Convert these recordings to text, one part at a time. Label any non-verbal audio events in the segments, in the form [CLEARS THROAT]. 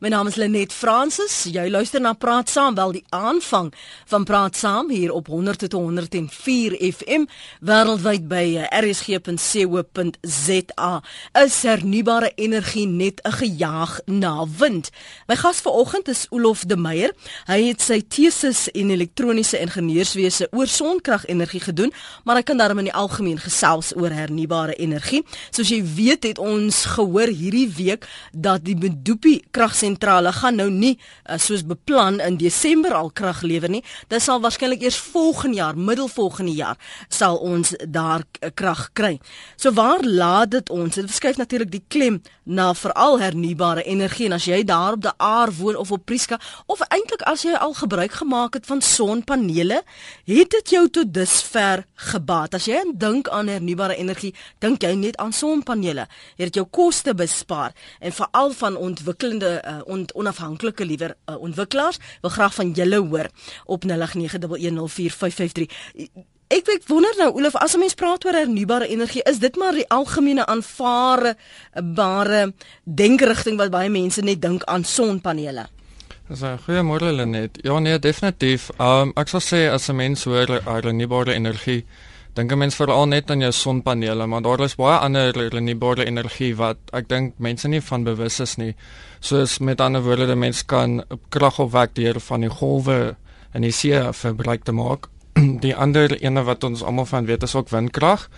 My naam is Lenet Fransis. Jy luister na Praat Saam, wel die aanvang van Praat Saam hier op 100 tot 104 FM wêreldwyd by eh, rsg.co.za. Is hernubare energie net 'n gejaag na wind? My gas vanoggend is Olof de Meyer. Hy het sy teses in elektroniese ingenieurswese oor sonkrag-energie gedoen, maar hy kan daarom in die algemeen gesels oor hernubare energie. Soos jy weet, het ons gehoor hierdie week dat die Medupi krag sentrale gaan nou nie uh, soos beplan in Desember al krag lewer nie. Dit sal waarskynlik eers volgende jaar, middel volgende jaar, sal ons daar krag kry. So waar laat dit ons? Dit verskuif natuurlik die klem na veral hernubare energie en as jy daar op die aar woon of op Prieska of eintlik as jy al gebruik gemaak het van sonpanele, het dit jou tot dusver gebaat. As jy dink aan hernubare energie, dink jy net aan sonpanele. Het dit jou koste bespaar en veral van ontwikkelende uh, on, onafhanklike liewer uh, ontwikkelaars wil graag van julle hoor op 0891104553. Ek ek wonder nou Olaf as 'n mens praat oor hernubare energie is dit maar die algemene aanvaarbare denkerigting wat baie mense net dink aan sonpanele. Dis 'n goeie môre net. Ja nee definitief. Um, ek sal sê as 'n mens hoor hernubare energie dink 'n mens veral net aan jou sonpanele, maar daar is baie ander renewable energie wat ek dink mense nie van bewus is nie. Soos met ander woorde, die mens kan krag opwek deur van die golwe in die see verbruik te maak. [CLEARS THROAT] Die ander ene wat ons almal van weet is ook windkrag.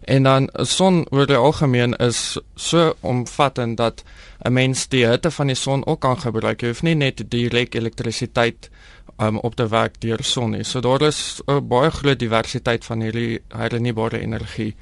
En dan son oor die algemeen is so omvattend dat 'n mens die hitte van die son ook kan gebruik. Jy hoef nie net direk elektrisiteit um, op te werk deur son nie. So daar is 'n uh, baie groot diversiteit van hierdie hernubare energie.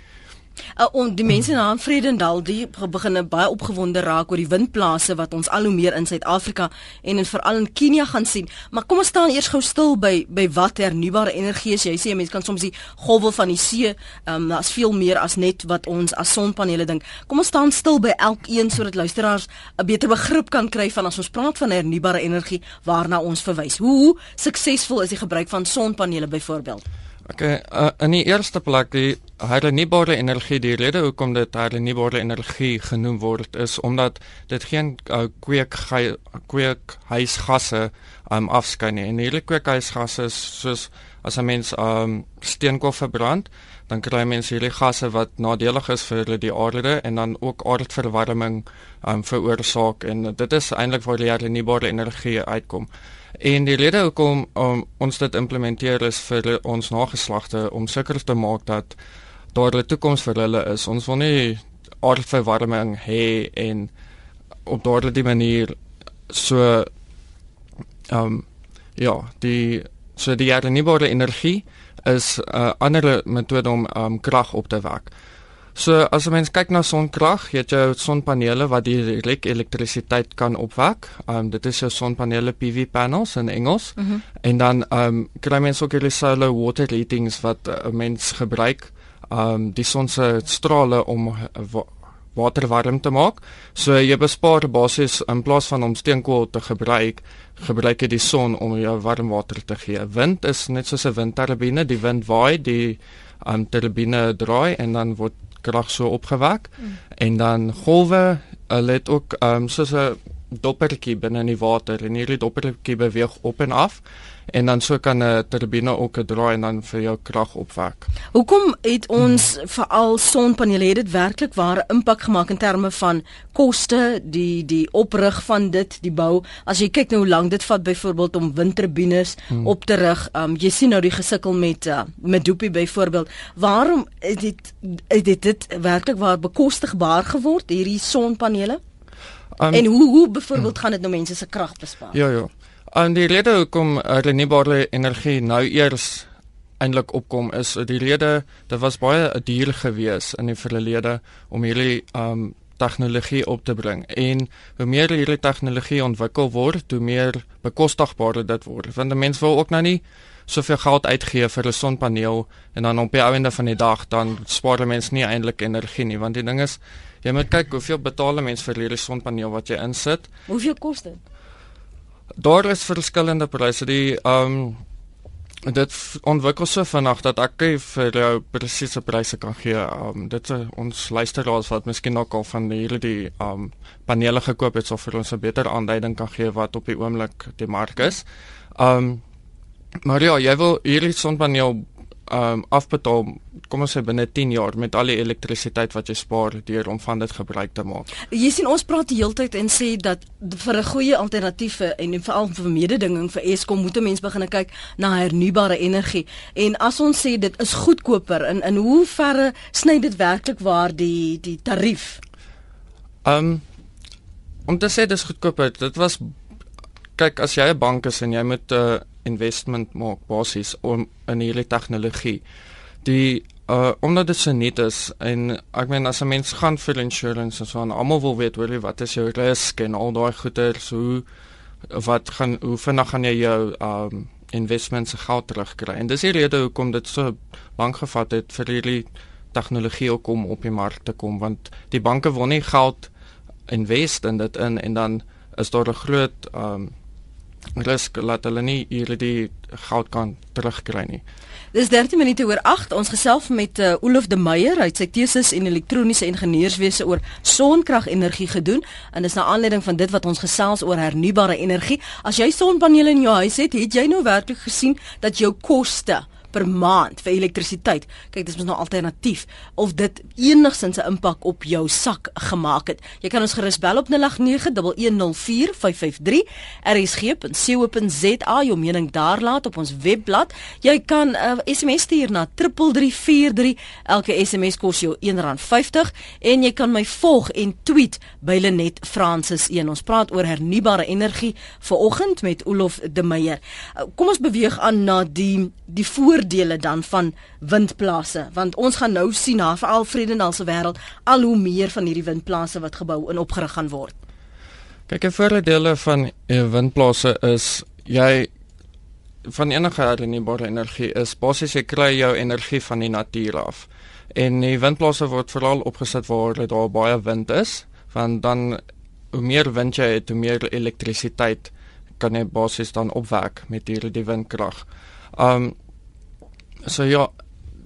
Uh, en die mense na Vredendal die begin baie opgewonde raak oor die windplase wat ons al hoe meer in Suid-Afrika en in veral in Kenia gaan sien. Maar kom ons staan eers gou stil by by wat hernubare energie is. Jy sê mense kan soms die golwe van die see, ehm um, daar's veel meer as net wat ons as sonpanele dink. Kom ons staan stil by elkeen sodat luisteraars 'n beter begrip kan kry van as ons praat van hernubare energie waarna ons verwys. Hoe, hoe suksesvol is die gebruik van sonpanele byvoorbeeld? Okay, uh, in die eerste plek die hernubare energie, die rede hoekom dit hernubare energie genoem word is omdat dit geen uh, kweek kweekhuisgasse um, afskei nie. En hierdie kweekhuisgasse is soos as 'n mens um, steenkool verbrand, dan kry mense hierdie gasse wat nadelig is vir die aarde en dan ook aardverwarming um, veroorsaak en dit is eintlik waar die hernubare energie uitkom. En die rede hoekom um, ons dit implementeer is vir ons nageslagte om seker te maak dat daar 'n toekoms vir hulle is. Ons wil nie aardverwarming hê en op daardie manier so ehm um, ja, die so die hernubare energie is 'n uh, ander metode om um, krag op te wek. So as 'n mens kyk na sonkrag, jy het jou sonpanele wat direk elektrisiteit kan opwek. Um dit is jou sonpanele PV panels in Engels. Mm -hmm. En dan um kry mens ook hierdie solar water heatings wat 'n uh, mens gebruik um die son se strale om uh, water warm te maak. So jy bespaar basies in plaas van om steenkool te gebruik, gebruik jy die son om jou warm water te gee. Wind is net soos 'n windturbine, die wind waai, die um turbine draai en dan word krag so opgewek mm. en dan golwe hulle het ook um, soos 'n doppertjie binne in die water en hierdie doppertjie beweeg op en af en dan so kan 'n turbine ook draai en dan vir jou krag opwek. Hoekom het ons hmm. veral sonpanele het dit werklik ware impak gemaak in terme van koste, die die oprig van dit, die bou. As jy kyk nou hoe lank dit vat byvoorbeeld om windturbines hmm. op te rig. Um jy sien nou die gesukkel met uh, met Doopie byvoorbeeld. Waarom het dit het dit, dit werklik waar bekostigbaar geword hierdie sonpanele? Um, en hoe hoe byvoorbeeld gaan dit nou mense se krag bespaar? Ja ja. En die rede hoekom hernubare energie nou eers eintlik opkom is die rede dit was baie duur gewees in die verlede om hierdie um tegnologie op te bring. En hoe meer hierdie tegnologie ontwikkel word, hoe meer bekostigbaar dit word. Want 'n mens wil ook nou nie soveel geld uitgee vir 'n sonpaneel en dan op die einde van die dag dan spaar mense nie eintlik energie nie, want die ding is jy moet kyk hoeveel betaal 'n mens vir hierdie sonpaneel wat jy insit. Hoeveel kos dit? daar is verskillende pryse. Die ehm um, dit ontwikkel so vinnig dat ek vir jou presiese pryse kan gee. Um dit is ons luisteraars wat miskien nog al van hierdie um panele gekoop het, sou vir ons 'n beter aanduiding kan gee wat op die oomblik die mark is. Um maar ja, jy wil hierdie sonpaneel um afbetaal kom ons sê binne 10 jaar met al die elektrisiteit wat jy spaar deur om van dit gebruik te maak. Jy sien ons praat die hele tyd en sê dat vir 'n goeie alternatiewe en veral vir mededinging vir Eskom moet 'n mens begin kyk na hernubare energie. En as ons sê dit is goedkoper in in hoe verre sny dit werklik waar die die tarief? Um om te sê dis goedkoper, dit was kyk as jy 'n bank is en jy moet 'n uh, investment maak basies om in hierdie tegnologie. Die uh omdat dit so net is en ek meen as 'n mens gaan vir insurance en so aan almal wil weet hoor wat is jou risk en al daai goeie so wat gaan hoe vinnig gaan jy jou um investments geld terugkry. En dis die rede hoekom dit so lank gevat het vir hierdie tegnologie om op die mark te kom want die banke wil nie geld invest in dit in en dan is daar 'n groot um risk laat hulle nie hierdie goud kan terugkry nie. Dis 13 minute oor 8. Ons gesels met uh, Olof de Meyer, hy het sy teses in elektroniese ingenieurswese oor sonkragenergie gedoen en dis na aanleiding van dit wat ons gesels oor hernubare energie. As jy sonpanele in jou huis het, het jy nou werklik gesien dat jou koste per maand vir elektrisiteit. Kyk, dis mos nou alternatief of dit enigsins 'n impak op jou sak gemaak het. Jy kan ons gerus bel op 0891104553 rsg.co.za jou mening daar laat op ons webblad. Jy kan 'n uh, SMS stuur na 3343. Elke SMS kos jou R1.50 en jy kan my volg en tweet by Lenet Francis 1. Ons praat oor hernubare energie vanoggend met Olof de Meyer. Uh, kom ons beweeg aan na die die voor voordele dan van windplase want ons gaan nou sien na veral Vredenal se wêreld al hoe meer van hierdie windplase wat gebou en opgerig gaan word. Kyk, 'n voordele van windplase is jy van enige hernubare energie is basies jy kry jou energie van die natuur af. En die windplase word veral opgesit waar daar baie wind is, want dan hoe meer wind jy het, hoe meer elektrisiteit kan jy basies dan opwek met hierdie windkrag. Um So ja,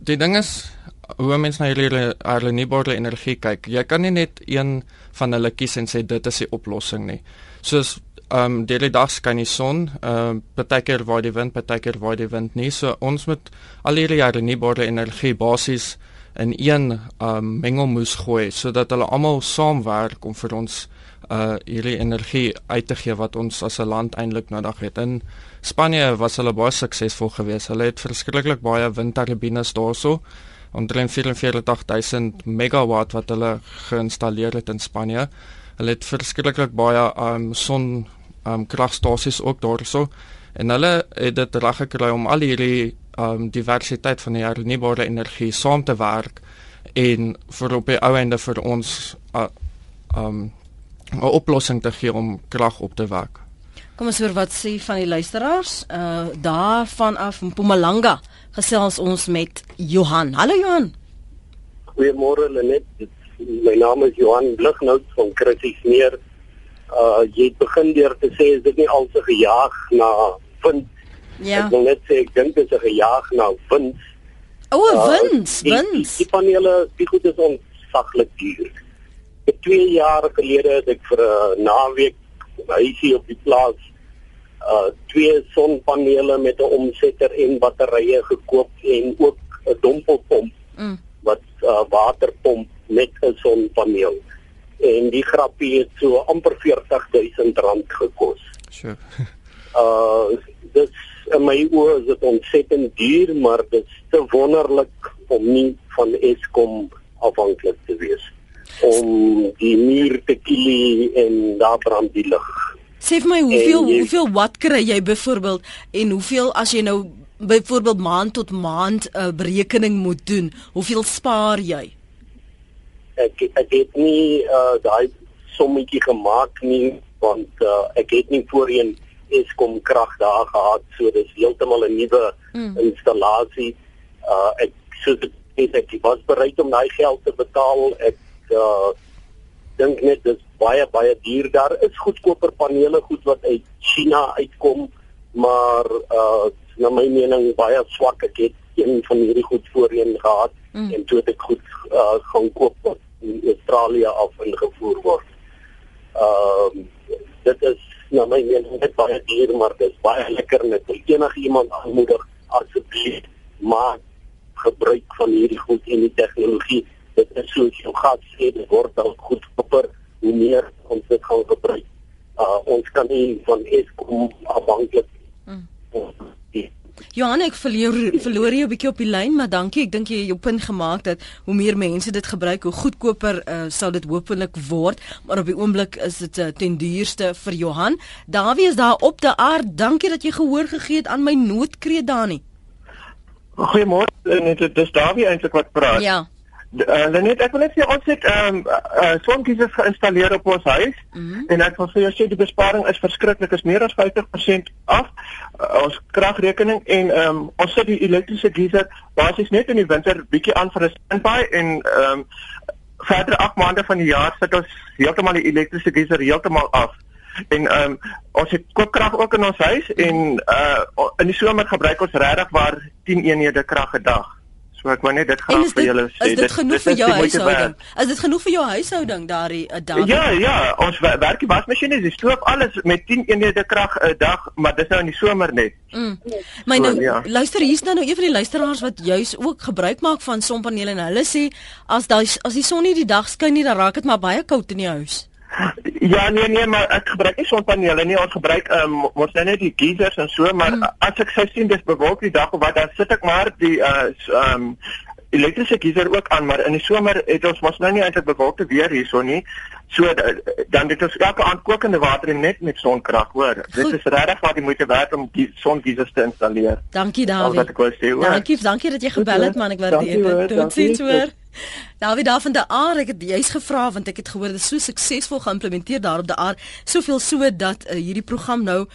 die ding is hoe mense na hierdie hernubare energie kyk. Jy kan nie net een van hulle kies en sê dit is die oplossing nie. Soos ehm um, die dag skyn die son, ehm uh, partykeer waar die wind, partykeer waar die wind nie. So ons moet al hierdie hernubare energie basies in een ehm um, mengelmoes gooi sodat hulle almal saamwerk om vir ons uh hierdie energie uit te gee wat ons as 'n land eintlik nodig het. In Spanje was hulle baie suksesvol geweest. Hulle het verskriklik baie windturbines daarso. Omtrent 44000 megawatt wat hulle geïnstalleer het in Spanje. Hulle het verskriklik baie um son um kragstasies ook daarso. En hulle het dit reg gekry om al hierdie um diversiteit van die hernubare energie saam te werk en vir op die ou ende vir ons uh, um 'n oplossing te gee om krag op te wek. Kom ons hoor wat sê van die luisteraars. Uh daarvan af Mpumalanga gesels ons met Johan. Hallo Johan. Goeiemôre Lenet. My naam is Johan Blighnout van Christiesmeer. Uh jy het begin deur te sê is dit nie al se gejaag na vind. Ja. Ek wil net sê ek dink dit is 'n gejaag na vind. O, uh, wind, wind. Die, die panele, die goed is onsaglik duur. 2 jaar gelede het ek vir 'n naweek huisie op die plaas uh twee sonpanele met 'n omsetter en batterye gekoop en ook 'n dompelpomp mm. wat uh, water pomp met 'n sonpaneel. En die grappie het so amper R40000 gekos. Sure. [LAUGHS] uh dis in my oë is dit ontsettend duur, maar dit is te wonderlik om nie van Eskom afhanklik te wees om die muur te kilie en daar brand die lig. Sê vir my hoeveel jy, hoeveel watt kry jy byvoorbeeld en hoeveel as jy nou byvoorbeeld maand tot maand 'n uh, berekening moet doen, hoeveel spaar jy? Ek ek het nie uh, daai sommetjie gemaak nie want uh, ek het nie voorheen Eskom krag daar gehad so dis heeltemal 'n nuwe mm. installasie. Uh, ek so ek ek was bereid om daai geld te betaal. Ek uh dink net dis baie baie duur daar is goedkoper panele goed wat uit China uitkom maar uh na my mening baie swak. Ek het een van hierdie goed voorheen gehad mm. en toe het ek goed uh, gaan koop wat in Australië af ingevoer word. Ehm uh, dit is na my mening net baie duur, maar dit is baie lekker net enige iemand aanmoedig asseblief maak gebruik van hierdie goed en die tegnologie. Dit is soos jou gas sê, dit word al goed kopper hoe meer ons dit gaan gebruik. Uh, ons kan nie van Eskom afhanklik mm. Johan, ek verloor verloor jy 'n bietjie op die lyn, maar dankie. Ek dink jy het jou punt gemaak dat hoe meer mense dit gebruik, hoe goedkoper uh, sal dit hopelik word, maar op die oomblik is dit uh, ten duurste vir Johan. Dawie is daar op te aard. Dankie dat jy gehoor gegee het aan my noodkreet Dani. Goeiemôre, net dit is Dawie eintlik wat praat. Ja. Uh, net ek wil net sê ons het ehm um, uh, sonkiesers geïnstalleer op ons huis mm -hmm. en ek wil vir jou sê die besparing is verskriklik, is meer as 50% af uh, ons kragrekening en ehm um, ons sit die elektriese geyser basies net in die winter bietjie aan vir 'n standby en ehm um, verder 8 maande van die jaar sit ons heeltemal die elektriese geyser heeltemal af. En ehm um, ons het kookkrag ook in ons huis en uh in die somer gebruik ons regtig waar 10 eenhede krag 'n dag. So ek wou net dit graag vir julle sê. Is dit genoeg dit, vir jou huishouding? Is dit genoeg vir jou huishouding daardie 'n dag? Ja, ja, ons werk die wasmasjiene, die stoof, alles met 10 eenhede krag 'n dag, maar dis nou in die somer net. Mm. My nou, so, ja. luister hier's nou nou een van die luisteraars wat juis ook gebruik maak van sonpanele en hulle sê as daai as die son nie die dag skyn nie, dan raak dit maar baie koud in die huis. Ja nee nee maar ek gebruik nie sonpanele nie. Ons gebruik um, ons net die geysers en so maar hmm. as ek sou sien dis bewolk die dag of wat dan sit ek maar die uh um elektriese geyser ook aan. Maar in die somer het ons mos nou nie eintlik bewolkte weer hierso nie. So dan dit is elke aand kokende water en net met sonkrag hoor. Dit is regtig wat jy moet werk om die songeysers te installeer. Dankie Dawie Dankie dankie dat jy gebel het man. Ek waardeer dit. totsiens hoor. David daar van die aard ek het juist gevra want ek het gehoor dit is so suksesvol geïmplementeer daar op die aard. Soveel so dat uh, hierdie program nou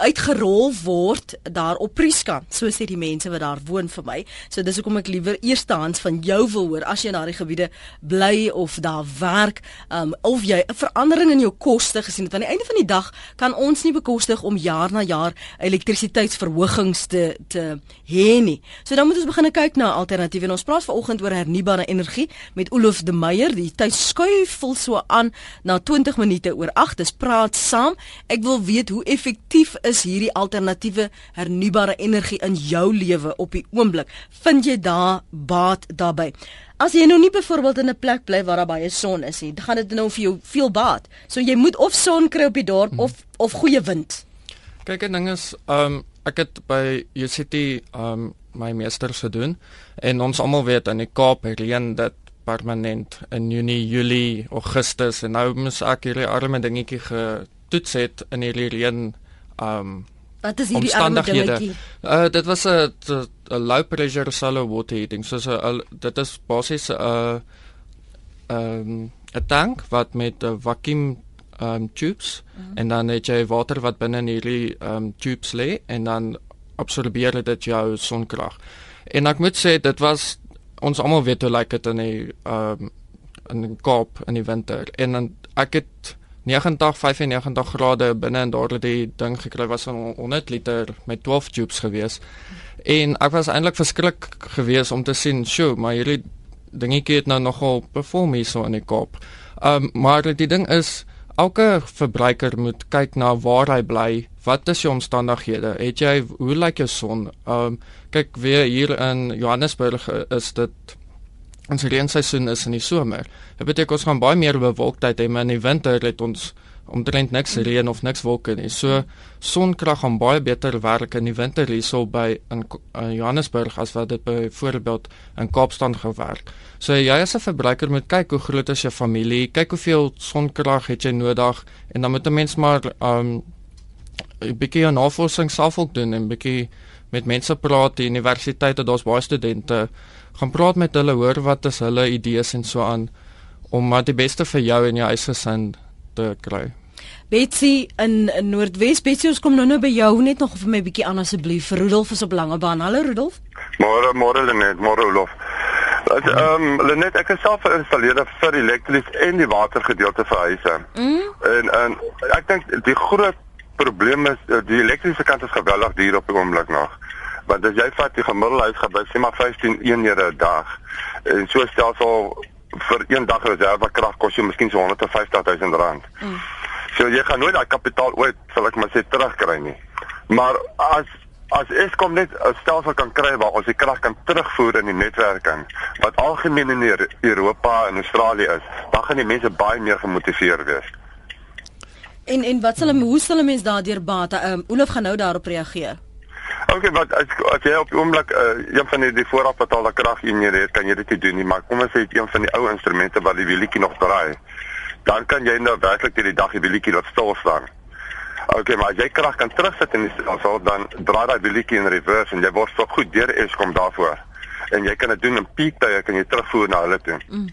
uitgerol word daar op Priska so sê die mense wat daar woon vir my. So dis hoekom ek liewer eerstehands van jou wil hoor as jy in daardie gebiede bly of daar werk. Um, of jy 'n verandering in jou koste gesien het. Aan die einde van die dag kan ons nie bekostig om jaar na jaar elektrisiteitsverhogings te te hê nie. So dan moet ons begin kyk na alternatiewe en ons praat vanoggend oor hernubare energie met Olof de Meyer. Die tyd skuif vol so aan na 20 minute oor 8. Dis praat saam. Ek wil weet hoe effektief is hierdie alternatiewe hernubare energie in jou lewe op die oomblik? Vind jy daar baat daarbey? As jy nou nie byvoorbeeld in 'n plek bly waar daar baie son is nie, gaan dit nou vir jou veel baat. So jy moet of son kry op die dorp hmm. of of goeie wind. Kyk, 'n ding is, ehm um, ek het by UCT ehm um, my meester gedoen en ons almal weet in die Kaap reën dit permanent in Junie, Julie, Augustus en nou moet ek hierdie arme dingetjie getoets het in hierdie reën um Wat is hierdie arme dingetjie? Uh dit was 'n 'n low pressure shallow water heating. So so uh, dit is basies 'n uh, um 'n tank wat met 'n vakuum um tubes mm -hmm. en dan het jy water wat binne in hierdie um tubes lê en dan absorbeer dit jou sonkrag. En ek moet sê dit was ons almal weet hoe lyk dit in die ehm um, in die Kaap in die winter en dan ek het 90 95 grade binne en daardie ding gekry was van 100 liter met 12 tubes gewees. En ek was eintlik verskrik gewees om te sien, "Sjoe, maar hierdie dingetjie het nou nogal perform hier so in die Kaap." Ehm um, maar die ding is elke verbruiker moet kyk na waar hy bly. Wat is jou omstandighede? Het jy hoe lyk jou son? Ehm um, kyk weer hier in Johannesburg is dit ons reenseisoen is in die somer. Dit beteken ons gaan baie meer bewolktheid hê, maar in die winter het ons omtrent niks reën of niks wolke nie. So sonkrag gaan baie beter werk in die winter hierso by in, in Johannesburg as wat dit byvoorbeeld in Kaapstad gewerk. So jy as 'n verbruiker moet kyk hoe groot is jou familie, kyk hoeveel sonkrag het jy nodig en dan moet 'n mens maar um 'n bietjie navorsing self ook doen en bietjie met mense praat, die universiteite, daar's baie studente, gaan praat met hulle, hoor wat is hulle idees en so aan om maar die beste vir jou en jou huisgesin te kry. Betsy in, in Noordwes, Betsy ons kom nou nou by jou net nog vir my bietjie aan asseblief. Rudolf is op lange baan. Hallo Rudolf. Môre, môre Lenet, môre Rudolf. Ehm um, Lenet, ek is self geïnstalleer vir elektris en die watergedeelte vir huise. Mm. En en ek dink die groot probleem is die elektriese kant is geweldig duur op die oomblik nog. Want as jy vat die gemiddelde huisgebruik sê maar 15 eenhede 'n dag en so stelsel vir een dag reserve krag kos jou miskien so 150 000 rand. Mm. So jy gaan nooit daai kapitaal ooit, sal ek maar sê, terugkry nie. Maar as as Eskom net 'n stelsel kan kry waar ons die krag kan terugvoer in die netwerk in wat algemeen in Europa en Australië is, dan gaan die mense baie meer gemotiveerd wees. En en wat sal hoe sal 'n mens daardeur baat? Ehm um, Olof gaan nou daarop reageer. Okay, wat as, as jy op die oomblik uh, een van die, die voorafbetaalde krageenhede het, kan jy dit doen nie, maar kom ons sê jy het een van die ou instrumente wat die wielietjie nog draai. Dan kan jy nou werklik hierdie dag die wielietjie laat stil staan. Okay, maar as jy krag kan terugsit die stelsel, dan draai daai wielietjie in reverse en jy word so goed deur Eskom daarvoor. En jy kan dit doen in peak tye, kan jy terugvoer na hulle toe. Mm.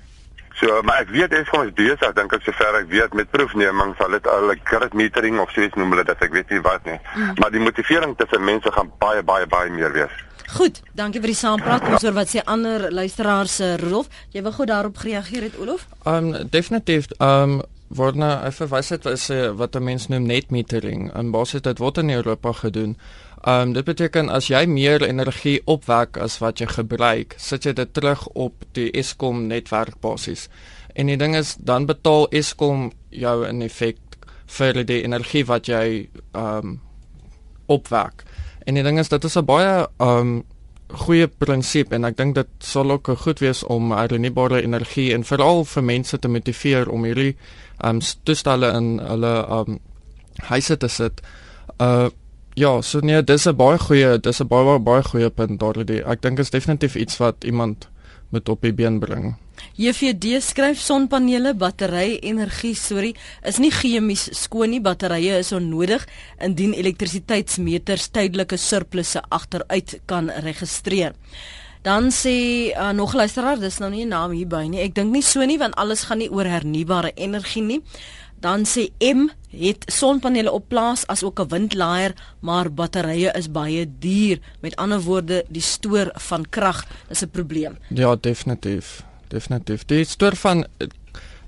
So, maar ek weet Eskom is besig, dink ek sover ek weet met proefneming sal dit hulle grid metering of soos noem hulle dit, ek weet nie wat nie. Mm. Maar die motivering tussen mense gaan baie baie baie meer wees. Goed, dankie vir die saampraat. Ons hoor wat sê ander luisteraars se Rolf. Jy wil gou daarop reageer het Olof? Um definitief um word nou 'n verwysheid wat sê wat 'n mens noem net metering en basies dit word in Europa gedoen. Ehm um, dit beteken as jy meer energie opwek as wat jy gebruik, sit jy dit terug op die Eskom netwerk basis. En die ding is dan betaal Eskom jou in effek vir die energie wat jy ehm um, opwek. En die ding is dit is 'n baie ehm um, goeie prinsip en ek dink dit sal ook goed wees om hernubare energie en veral vir mense te motiveer om hierdie um, toestelle in hulle ehm um, huise te sit. Uh ja, so nee, dis 'n baie goeie, dis 'n baie baie goeie punt daardie. Ek dink is definitief iets wat iemand moet op die been bring. JVD skryf sonpanele, battery energie, sorry, is nie chemies skoon nie. Batterye is onnodig indien elektrisiteitsmeters tydelike surplusse agteruit kan registreer. Dan sê uh, nog luisteraar, dis nou nie 'n naam hierby nie. Ek dink nie so nie want alles gaan nie oor hernubare energie nie. Dan sê M het sonpanele op plaas as ook 'n windlaaier, maar batterye is baie duur. Met ander woorde, die stoor van krag is 'n probleem. Ja, definitief definitief. Die stoor van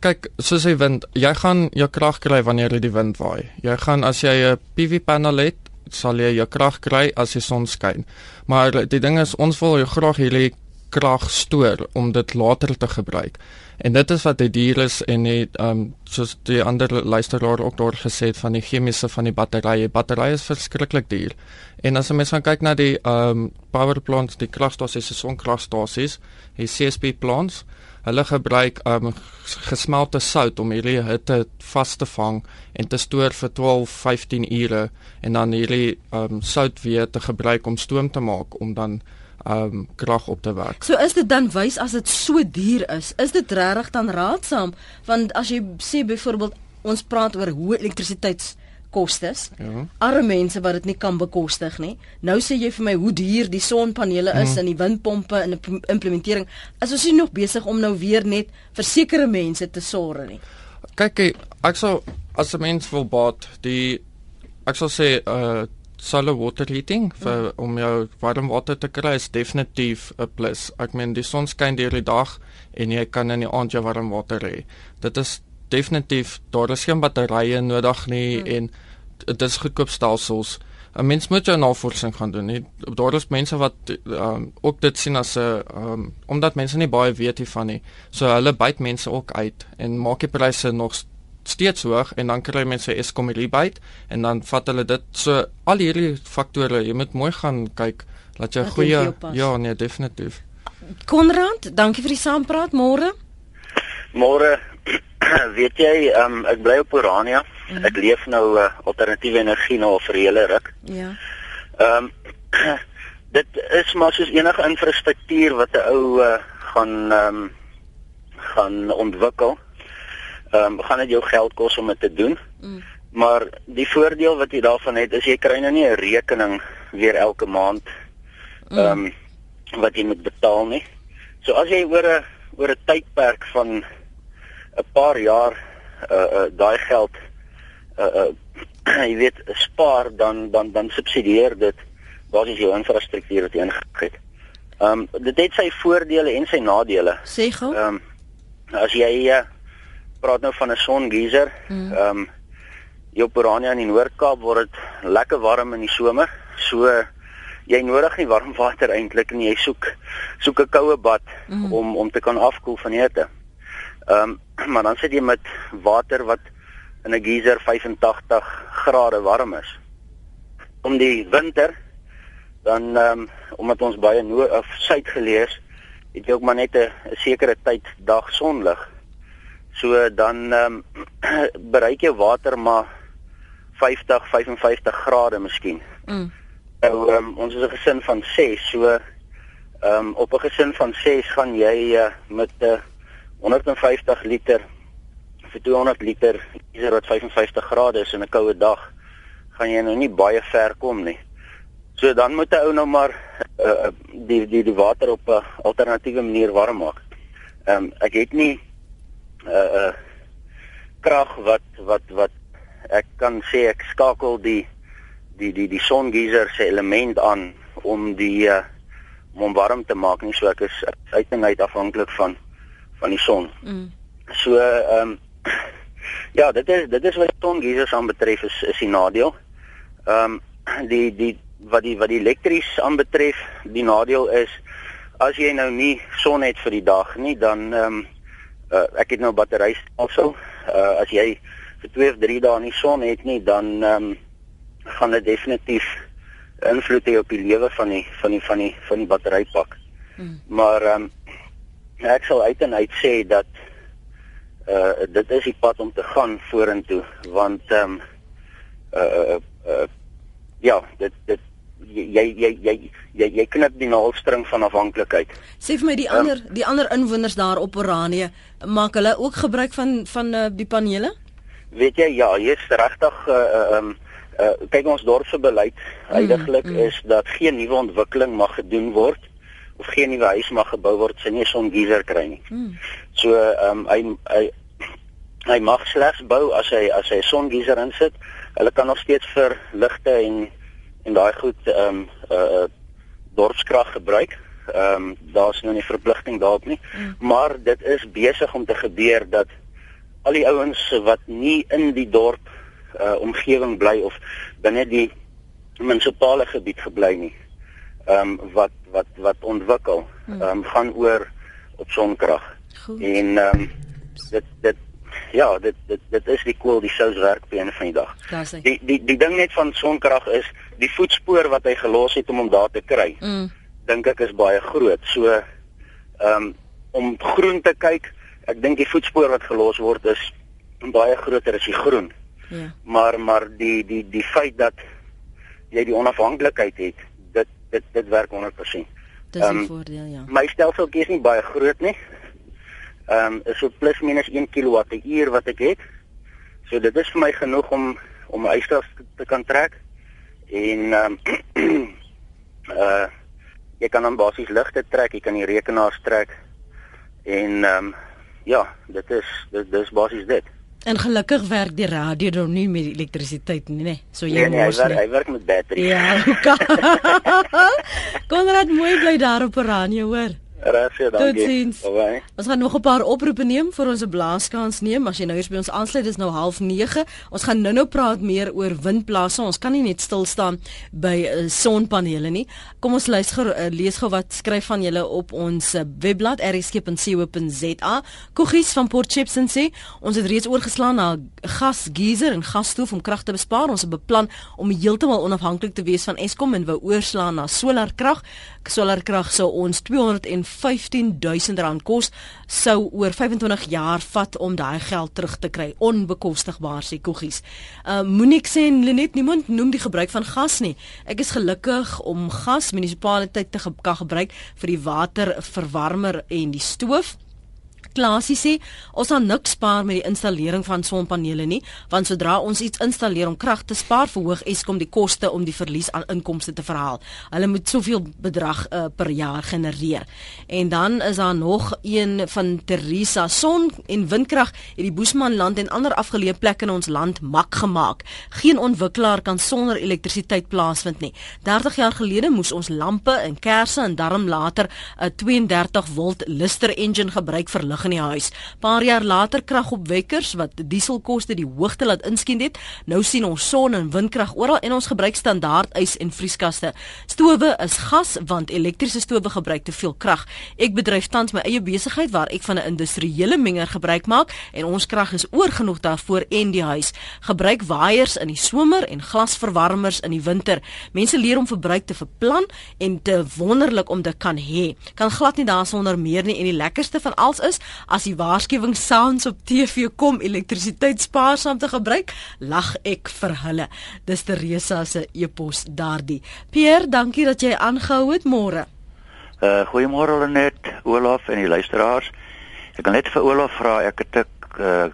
kyk, soos jy wind, jy gaan jou krag kry wanneer die wind waai. Jy gaan as jy 'n PV paneel het, sal jy jou krag kry as die son skyn. Maar die ding is ons wil jou graag hierdie krag stoor om dit later te gebruik. En dit is wat die dier is en net ehm um, soos die ander luisteraar ook daar gesê het van die chemiese van die batterye. Batterye is verskriklik duur. En as jy mens gaan kyk na die ehm um, power plants, die kragstasies, die sonkragstasies, die CSP plants, hulle gebruik um gesmelte sout om hierdie hitte vas te vang en te stoor vir 12, 15 ure en dan hierdie um sout weer te gebruik om stoom te maak om dan um krag op te wek. So is dit dan wys as dit so duur is, is dit regtig dan raadsaam want as jy sê byvoorbeeld ons praat oor hoë elektrisiteits kostes. Ja. Arme mense wat dit nie kan bekostig nie. Nou sê jy vir my hoe duur die sonpanele is mm. en die windpompe en die implementering. As ons nie nog besig om nou weer net vir sekere mense te sorg nie. Kyk, ek sou as 'n mens wil baat die ek sou sê uh solar water heating vir mm. om jou warm water te kry is definitief 'n plus. Ek meen die son skyn deur die dag en jy kan in die aand jou warm water hê. Dit is definitief daar is geen batterye nodig nie hmm. en dit is goedkoop stelsels. 'n Mens moet jou navorsing gaan doen. Nie. Daar is mense wat um, ook dit sien as 'n um, omdat mense nie baie weet hiervan nie. So hulle byt mense ook uit en maak die pryse nog steeds hoog en dan kry mense Eskom byt en dan vat hulle dit so al hierdie faktore, jy moet mooi gaan kyk dat jy goeie ja, nee, definitief. Konrad, dankie vir die saampraat môre. Môre [CLEARS THROAT] weet jy, um, ek bly op Orania. Mm. Ek leef nou uh, alternatiewe energie nou vir hele ruk. Ja. Ehm um, [CLEARS THROAT] dit is maar soos enige infrastruktuur wat 'n ou uh, gaan ehm um, gaan ontwikkel. Ehm um, gaan dit jou geld kos om dit te doen. Mm. Maar die voordeel wat jy daarvan het is jy kry nou nie 'n rekening weer elke maand mm. ehm um, wat jy moet betaal nie. So as jy oor 'n oor 'n tydperk van 'n paar jaar uh uh daai geld uh uh [CLEARS THROAT] jy weet spaar dan dan dan subsidieer dit basies jou infrastruktuur wat jy ingekry het. Ehm um, dit het sy voordele en sy nadele. Sê gou. Ehm um, as jy uh, praat nou van 'n songeyser, hmm. ehm mm. um, jou Porania in die Noord-Kaap word dit lekker warm in die somer. So jy nodig nie warm water eintlik nie. Jy soek soek 'n koue bad mm. om om te kan afkoel van hitte. Ehm um, [CLEARS THROAT] maar dan sit jy met water wat in 'n geyser 85 grade warm is. Om die winter dan ehm um, omdat ons baie noord of suid gelees het jy ook maar net 'n sekere tyd dag sonlig. So dan ehm um, [CLEARS THROAT] bereik jy water maar 50 55 grade miskien. Mm. Nou um, ons is 'n gesin van 6, so ehm um, op 'n gesin van 6 gaan jy uh, met 'n uh, 150 liter vir 200 liter is dit 55 grade is in 'n koue dag gaan jy nou nie baie ver kom nie. So dan moet 'n ou nou maar uh, die die die water op 'n alternatiewe manier warm maak. Ehm um, ek het nie uh, uh, krag wat wat wat ek kan sê ek skakel die die die die songeyser se element aan om die uh, om warm te maak nie so ek is uiteindelik afhanklik van van die son. Mm. So ehm um, [CLEARS THROAT] ja, dit is dit is wat songeysers aanbetref is is die nadeel. Ehm um, die die wat die wat die elektries aanbetref, die nadeel is as jy nou nie son het vir die dag nie, dan ehm um, uh, ek het nou battery also. Uh, as jy vir 2 of 3 dae nie son het nie, dan ehm um, gaan dit definitief invloed hê op die lewe van die van die van die van die batterypak. Hmm. Maar ehm um, ek sal uit en uit sê dat uh dit is die pad om te gaan vorentoe want ehm um, uh, uh uh ja, dit dit jy jy jy jy jy knip die naaldstring van afhanklikheid. Sê vir my die um, ander die ander inwoners daar op Oranje, maak hulle ook gebruik van van uh, die panele? Weet jy ja, hier's regtig uh ehm um, uh kyk ons dorp se beleid heidaglik mm, mm. is dat geen nuwe ontwikkeling mag gedoen word of geen nuwe huis mag gebou word sien nie son geyser kry nie. Mm. So ehm um, hy hy hy mag slegs bou as hy as hy son geyser insit. Hulle kan nog steeds vir ligte en en daai goed ehm um, uh dorpskrag gebruik. Ehm um, daar's nou nie verpligting daarop nie. Mm. Maar dit is besig om te gebeur dat al die ouens wat nie in die dorp uh omgewing bly of binne die munisipale gebied gebly nie. Ehm um, wat wat wat ontwikkel hmm. ehm um, gaan oor op sonkrag. En ehm um, dit dit ja, dit dit dit is die koel die sous werk by 'n van die dag. Die die die ding net van sonkrag is die voetspoor wat hy gelos het om hom daar te kry. Mm. Dink ek is baie groot. So ehm um, om groen te kyk, ek dink die voetspoor wat gelos word is baie groter as die groen. Ja. Maar maar die die die feit dat jy die onafhanklikheid het, dit dit dit werk 100%. Dis 'n um, voordeel, ja. My stelseltjie is nie baie groot nie. Ehm um, is so plus minus 1 kWh wat ek het. So dit is vir my genoeg om om my huis te kan trek. En ehm um, [CLEARS THROAT] uh jy kan dan basies ligte trek, jy kan die rekenaars trek. En ehm um, ja, dit is dit dis basies dit. En gelukkig werk die radio dan nie met elektrisiteit nie, nee. So jy nee, nee, hy werk, hy werk met battery. Ja. [LAUGHS] [LAUGHS] Konrad mooi bly daar op Oranje, hoor. Regtig, dankie. Totsiens. Ons gaan nog 'n paar oproepe neem vir ons 'n blaaskans neem. As jy nou hier by ons aansluit, dis nou 09:30. Ons gaan nou-nou praat meer oor windplase. Ons kan nie net stil staan by uh, sonpanele nie. Kom ons luister uh, lees gou wat skryf van julle op ons uh, webblad rsg.co.za. Kuggies van Port Shepstone sê, ons het reeds oorgeslaan na gasgeyser en gasstoof om krag te bespaar. Ons het beplan om heeltemal onafhanklik te wees van Eskom en wou oorslaan na solarkrag. Solarkrag sou ons 200 15000 rand kos sou oor 25 jaar vat om daai geld terug te kry onbekostigbaar sê Koggies. Uh Monique sê Lenet niemand noem die gebruik van gas nie. Ek is gelukkig om gas munisipaliteit te ge kan gebruik vir die waterverwarmer en die stoof. Klaasie sê ons gaan niks spaar met die installering van sonpanele nie, want sodra ons iets installeer om krag te spaar, verhoog Eskom die koste om die verlies aan inkomste te verhaal. Hulle moet soveel bedrag uh, per jaar genereer. En dan is daar nog een van Teresa son en windkrag het die Boesmanland en ander afgeleë plekke in ons land mak gemaak. Geen ontwikkelaar kan sonder elektrisiteit plaasvind nie. 30 jaar gelede moes ons lampe en kersse en darm later 'n 32 volt Lister engine gebruik vir lig krag in die huis. Paar jaar later kragopwekkers wat dieselkoste die hoogte laat inskien het. Nou sien ons son en windkrag oral en ons gebruik standaard ys en vrieskaste. Stowe is gas want elektriese stowe gebruik te veel krag. Ek bedryf tans my eie besigheid waar ek van 'n industriële menger gebruik maak en ons krag is oorgenoeg daarvoor en die huis gebruik waaiers in die somer en glasverwarmers in die winter. Mense leer om verbruik te verplan en te wonderlik om dit kan hê. Kan glad nie daarsonder meer nie en die lekkerste van alles is as die waarskuwing sounds op TV kom elektrisiteit spaarsaam te gebruik, lag ek vir hulle. Dis Teresa se epos daardie. Pierre, dankie dat jy aangehou het môre. Uh goeiemôre Lenet, Olaf en die luisteraars. Ek kan net vir Olaf vra, ek het 'n uh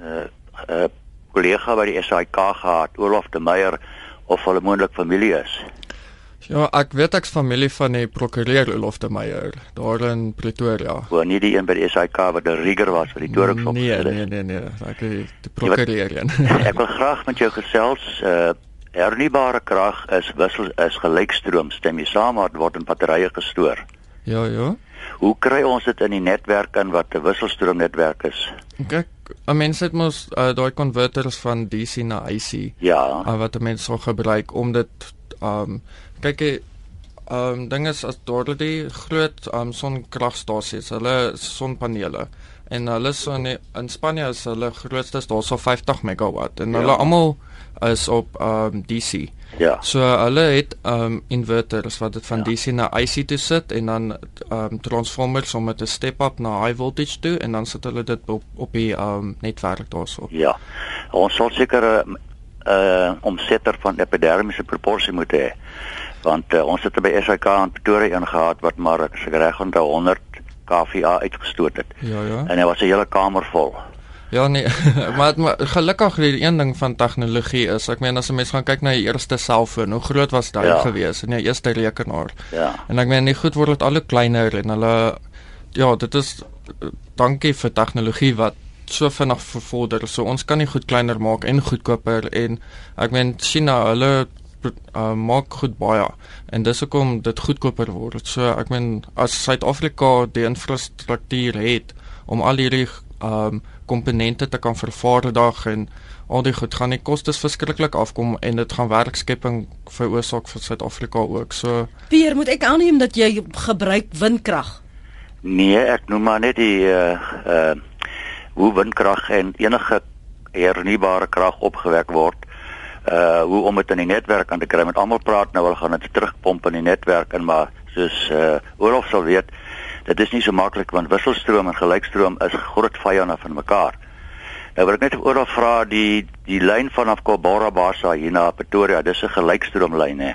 uh, uh kollega by die SAIK gehad, Olaf de Meyer of hulle moontlik familie is. Ja, ek weet ek's familie van die prokureur Olaf de Meyer daar in Pretoria. Hoe nie die een by die SAK wat 'n rigger was vir die Torings op. Nee, nee, nee, nee, ek is die prokureur. [LAUGHS] ek wil graag met jou gesels uh hernubare krag is wissel is gelykstroom stem jy saam maar word in batterye gestoor. Ja, ja. Hoe kry ons dit in die netwerk in wat 'n wisselstroomnetwerk is? Kyk, 'n mens het mos uh, daai konverters van DC na AC. Ja. Uh, wat 'n mens sou gebruik om dit um kyk jy um ding is as daar die groot um sonkragstasies, hulle sonpanele en hulle so in, in Spanje is hulle grootste daarso 50 megawatt en ja. hulle almal is op um DC. Ja. So hulle het um inverters wat dit van ja. DC na AC toe sit en dan um transformers om dit te step up na high voltage toe en dan sit hulle dit op op die um netwerk daarso. Ja. Ons sal seker 'n uh, omsetter van epidermiese proporsie moet hê. Want uh, ons het by SAK in Pretoria ingehaat wat maar seker reg onder 100 kVA uitgestoot het. Ja ja. En hy was 'n hele kamer vol. Ja nee, [LAUGHS] maar, maar gelukkig die een ding van tegnologie is, ek meen as 'n mens gaan kyk na die eerste selfoon, hoe groot was dit ja. gewees en die eerste rekenaar. Ja. En ek meen nie goed word dit al hoe kleiner en hulle ja, dit is dankie vir tegnologie wat so vinnig vervorder. So ons kan nie goed kleiner maak en goedkoper en ek meen China, hulle uh, maak goed baie en dis hoekom dit goedkoper word. So ek meen as Suid-Afrika die infrastruktuur het om al hierdie um komponente te kan vervaardig en al die goed gaan die kostes verskriklik afkom en dit gaan werkskepping veroorsaak vir Suid-Afrika ook. So Pier, moet ek aanneem dat jy gebruik windkrag? Nee, ek noem maar net die uh uh hoe windkrag en enige hernubare krag opgewek word. Uh hoe om dit in die netwerk aan te kry. Met almal praat nou hulle gaan dit terugpomp in die netwerk en maar soos uh Olof sal weet, dit is nie so maklik want wisselstroom en gelykstroom is groot vyande van mekaar. Nou wil ek net oor vra die die lyn vanaf Kobora Basa hier na Pretoria, dis 'n gelykstroomlyn hè.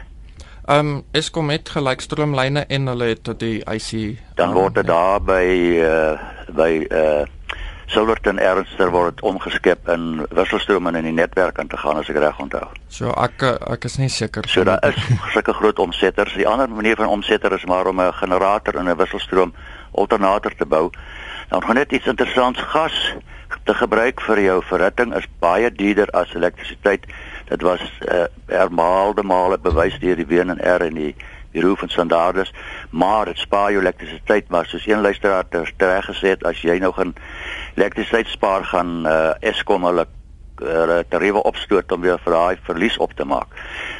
Ehm um, Eskom het gelykstroomlyne en hulle het die IC dan word dit daar by uh by uh Silverton Ernster word omgeskep in wisselstroom in die netwerk aan te gaan as ek reg onthou. So ek ek is nie seker. So daar is [LAUGHS] sulke groot omsetters. Die ander manier van omsetter is maar om 'n generator in 'n wisselstroom alternator te bou. Nou gaan net iets interessants gas te gebruik vir jou verhitting is baie duurder as elektrisiteit. Dit was uh, herhaalde male bewys deur die WNR en die Bureau van Standaarde, maar dit spaar jou elektrisiteit, maar soos een luisteraar reg gesê het, as jy nou gaan elektrisiteit spaar gaan uh, Eskom hulle uh, tariewe opstoot om weer vir daai verlies op te maak.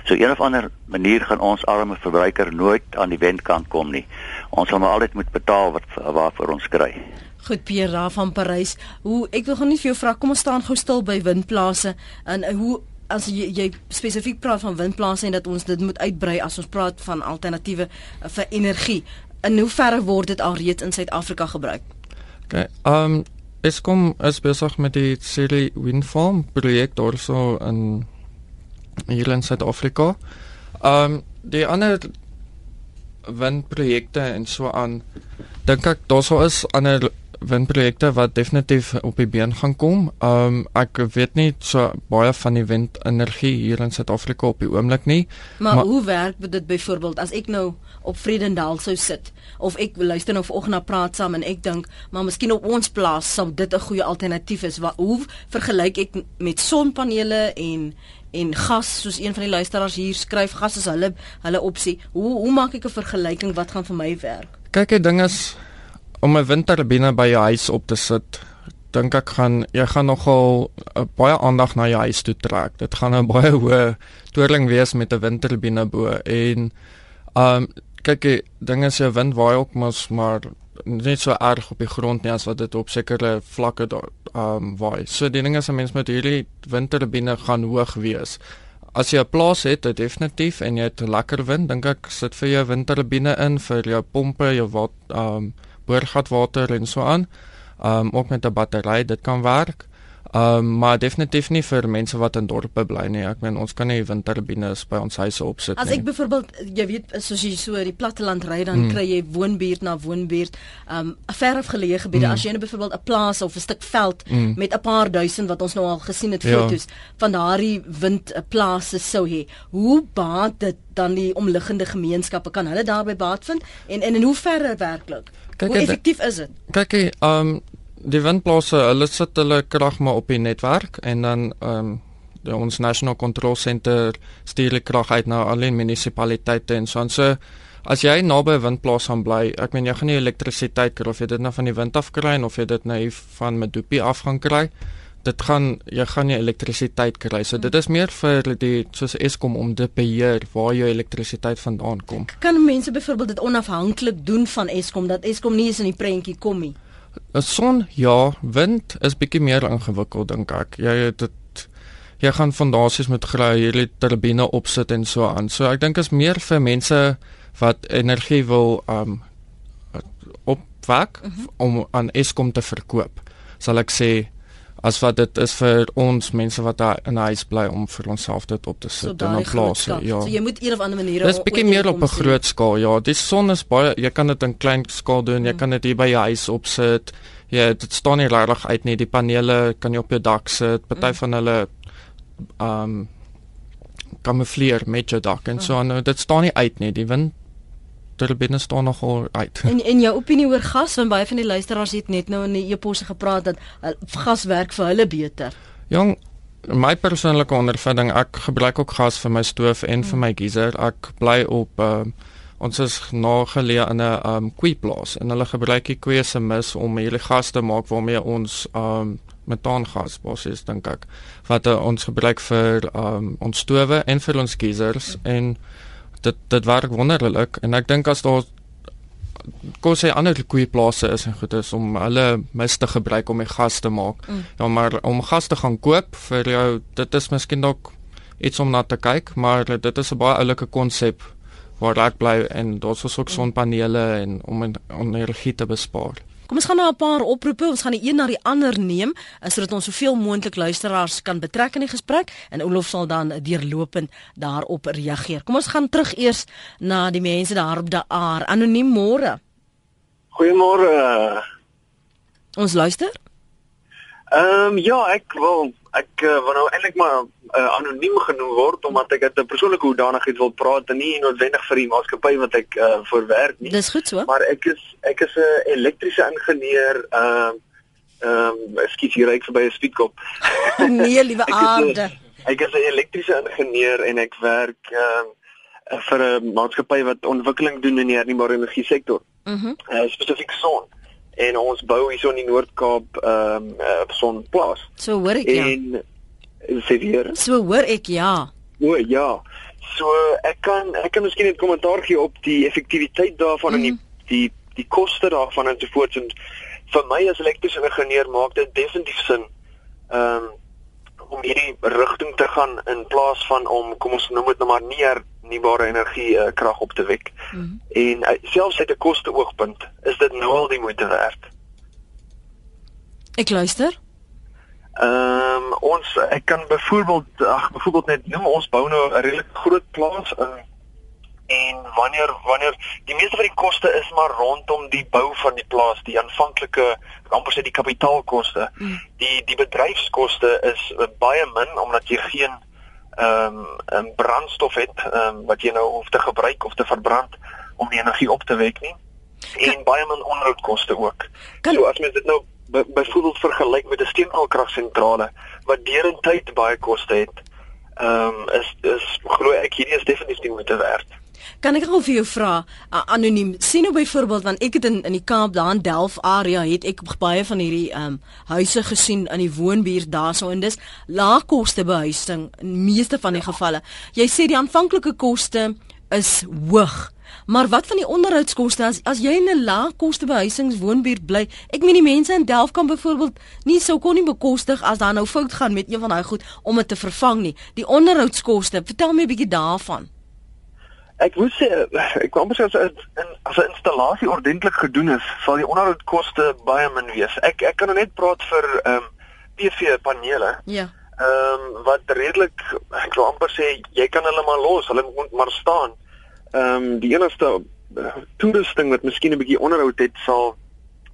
So een of ander manier gaan ons arme verbruiker nooit aan die wendkant kom nie. Ons sal maar altyd moet betaal wat waarvoor ons kry. Goed Pierre Ra van Parys. Hoe ek wil gou net vir jou vra, kom ons staan gou stil by windplase en uh, hoe as jy, jy spesifiek praat van windplase en dat ons dit moet uitbrei as ons praat van alternatiewe uh, vir energie. In hoeverre word dit alreeds in Suid-Afrika gebruik? Okay. Ehm um, Eskom is besig met die City Wind Farm projek daarso in hier in Suid-Afrika. Ehm um, die ander windprojekte en so aan dink ek daarso is ander windprojekte wat definitief op die been gaan kom. Um ek weet nie so baie van die windenergie hier in Suid-Afrika op die oomblik nie. Maar, maar hoe werk dit byvoorbeeld as ek nou op Vredendal sou sit of ek luister nou vanoggend na praat saam en ek dink maar miskien op ons plaas sou dit 'n goeie alternatief is. Wat hoe vergelyk ek met sonpanele en en gas soos een van die luisteraars hier skryf gas is hulle hulle opsie. Hoe hoe maak ek 'n vergelyking wat gaan vir my werk? Kyk, die ding is om 'n windturbine by jou huis op te sit, dink ek gaan jy gaan nogal uh, baie aandag na jou huis toe trek. Dit gaan 'n [LAUGHS] baie hoë toerling wees met 'n windturbine bo en ehm um, kyk, die ding is jou wind waai ook mos maar net so erg op die grond nie as wat dit op sekere vlakke daar ehm um, waai. So die ding is 'n mens met hierdie windturbine gaan hoog wees. As jy 'n plaas het, dit definitief en jy het lekker wind, dink ek sit vir jou windturbine in vir jou pompe, jou wat ehm um, boorgatwater en so aan. Um, ook met 'n battery, dit kan werk. Um, maar definitief nie vir mense wat in dorpe bly nie. Ek meen ons kan nie windturbines by ons huise opsit nie. As ek byvoorbeeld jy weet soos jy so die platteland ry dan mm. kry jy woonbuurt na woonbuurt, um, ver afgeleë gebiede. Mm. As jy nou byvoorbeeld 'n plaas of 'n stuk veld mm. met 'n paar duisend wat ons nou al gesien het ja. fotos ja. van daardie windplase sou hê. Hoe baat dit dan die omliggende gemeenskappe kan hulle daarby baat vind en en in hoe ver werklik? Kyk, hoe effektief is dit? Kyk, ehm um, die windplase, hulle sit hulle krag maar op die netwerk en dan ehm um, ons National Control Center stuur die krag uit na al die munisipaliteite en so en so as jy naby 'n windplaas gaan bly, ek meen jy gaan nie elektrisiteit kry of jy dit nou van die wind af kry of jy dit nou van Medupi af gaan kry. Dit gaan jy gaan nie elektrisiteit kry. So dit is meer vir die soos Eskom om te beheer waar jou elektrisiteit vandaan kom. Kan mense byvoorbeeld dit onafhanklik doen van Eskom dat Eskom nie eens in die prentjie kom nie? 'n son ja, wind is bietjie meer ingewikkeld dink ek. Jy het dit jy gaan fondasies met gry hierdie turbine opsit en so aan. So ek dink is meer vir mense wat energie wil um opwek uh mhm. -huh. om aan Eskom te verkoop. Sal ek sê as wat dit is vir ons mense wat daar in 'n huis bly om vir onsself dit op te sit so en op plaas ja. So jy moet een of ander manier Dis bietjie meer op 'n groot skaal. Ja, die son is baie jy kan dit in klein skaal doen. Jy hmm. kan dit hier by jou huis opsit. Ja, dit staan nie regtig uit nie. Die panele kan jy op jou dak sit. Party hmm. van hulle ehm um, kamufleer met jou dak en hmm. so aan. Dit staan nie uit nie. Die wind ter binne staan nogal uit. [LAUGHS] En en jou opinie oor gas want baie van die luisteraars het net nou in die e-posse gepraat dat uh, gas werk vir hulle beter. Jong, my persoonlike ondervinding, ek gebruik ook gas vir my stoof en hmm. vir my geyser. Ek bly op uh, ons is nageleë in 'n um kweeplaas en hulle gebruik die kwee se mis om hierdie gas te maak waarmee ons um metaangas basies dink ek wat uh, ons gebruik vir um ons stowe en vir ons geysers hmm. En dit dit werk wonderlik en ek dink as daar kos hy ander koeie plase is en goed is om hulle mis te gebruik om die gas te maak. Mm. Ja, maar om gas te gaan koop vir jou, dit is miskien dalk iets om na te kyk, maar dit is 'n baie oulike konsep waar ek bly en daar's ook sonpanele en om, om energie te bespaar. Kom ons gaan nou 'n paar oproepe, ons gaan die een na die ander neem sodat ons soveel moontlik luisteraars kan betrek in die gesprek en Olof sal dan deurlopend daarop reageer. Kom ons gaan terug eers na die mense daar op daar. Anoniem môre. Goeiemôre. Ons luister. Ehm um, ja, ek wil ek uh, wil nou eintlik maar uh, anoniem genoem word omdat ek dit 'n persoonlike hoedanigheid wil praat en nie noodwendig vir die maatskappy wat ek uh, voor werk nie. Dis goed so. Maar ek is ek is 'n elektriese ingenieur ehm uh, ehm um, ekskuus hier ry ek verby 'n speedkop. [LAUGHS] nee, liewe aarde. Ek is 'n elektriese ingenieur en ek werk ehm uh, vir 'n maatskappy wat ontwikkeling doen in die hernubare energie sektor. Mhm. Mm uh, spesifiek son en ons bou hier so in die Noord-Kaap ehm um, uh, sonplaas. So hoor ek ja. En sê weer. So hoor ek ja. O ja. So ek kan ek kan miskien 'n kommentaar gee op die effektiwiteit daarvan mm. en die mhm. die die koste daarvan en so voort en vir my as elektriese ingenieur maak dit definitief sin ehm um, om hierdie rigting te gaan in plaas van om kom ons noem dit nou maar nie hernubare energie uh, krag op te wek. Mm -hmm. En uh, selfs uit 'n koste oogpunt is dit nou al die moeite werd. Ek luister. Ehm um, ons ek kan byvoorbeeld ag byvoorbeeld net noem ons bou nou 'n redelik groot plaas in en wanneer wanneer die meeste van die koste is maar rondom die bou van die plaas, die aanvanklike amper sê die kapitaalkoste. Mm. Die die bedryfskoste is baie min omdat jy geen ehm um, 'n brandstof het ehm um, wat jy nou hoef te gebruik of te verbrand om die energie op te wek nie. En baie min onderhoudkoste ook. Kan, so as mens dit nou byvoorbeeld vergelyk met 'n steenkoolkragsentrale wat deurentyd baie koste het, ehm um, is is glo ek hierdie is definitief nie moeite werd. Kan ek gou vir jou vra anoniem? Sien nou byvoorbeeld want ek het in in die Kaap daar in Delf area het ek baie van hierdie ehm um, huise gesien in die woonbuurt daarso en dis lae koste behuising in meeste van die gevalle. Jy sê die aanvanklike koste is hoog. Maar wat van die onderhoudskoste as as jy in 'n lae koste behuisingswoonbuurt bly? Ek meen die mense in Delf kan byvoorbeeld nie sou kon nie bekostig as daar nou fout gaan met een van daai goed om dit te vervang nie. Die onderhoudskoste, vertel my 'n bietjie daarvan. Ek moet sê ek kwam presies as 'n as 'n installasie ordentlik gedoen is, sal die onderhoudkoste baie min wees. Ek ek kan nou net praat vir ehm um, PV panele. Ja. Ehm um, wat redelik ek wil amper sê jy kan hulle maar los, hulle moet maar staan ehm um, die enigste uh, toerusting wat miskien 'n bietjie onderhoud het sal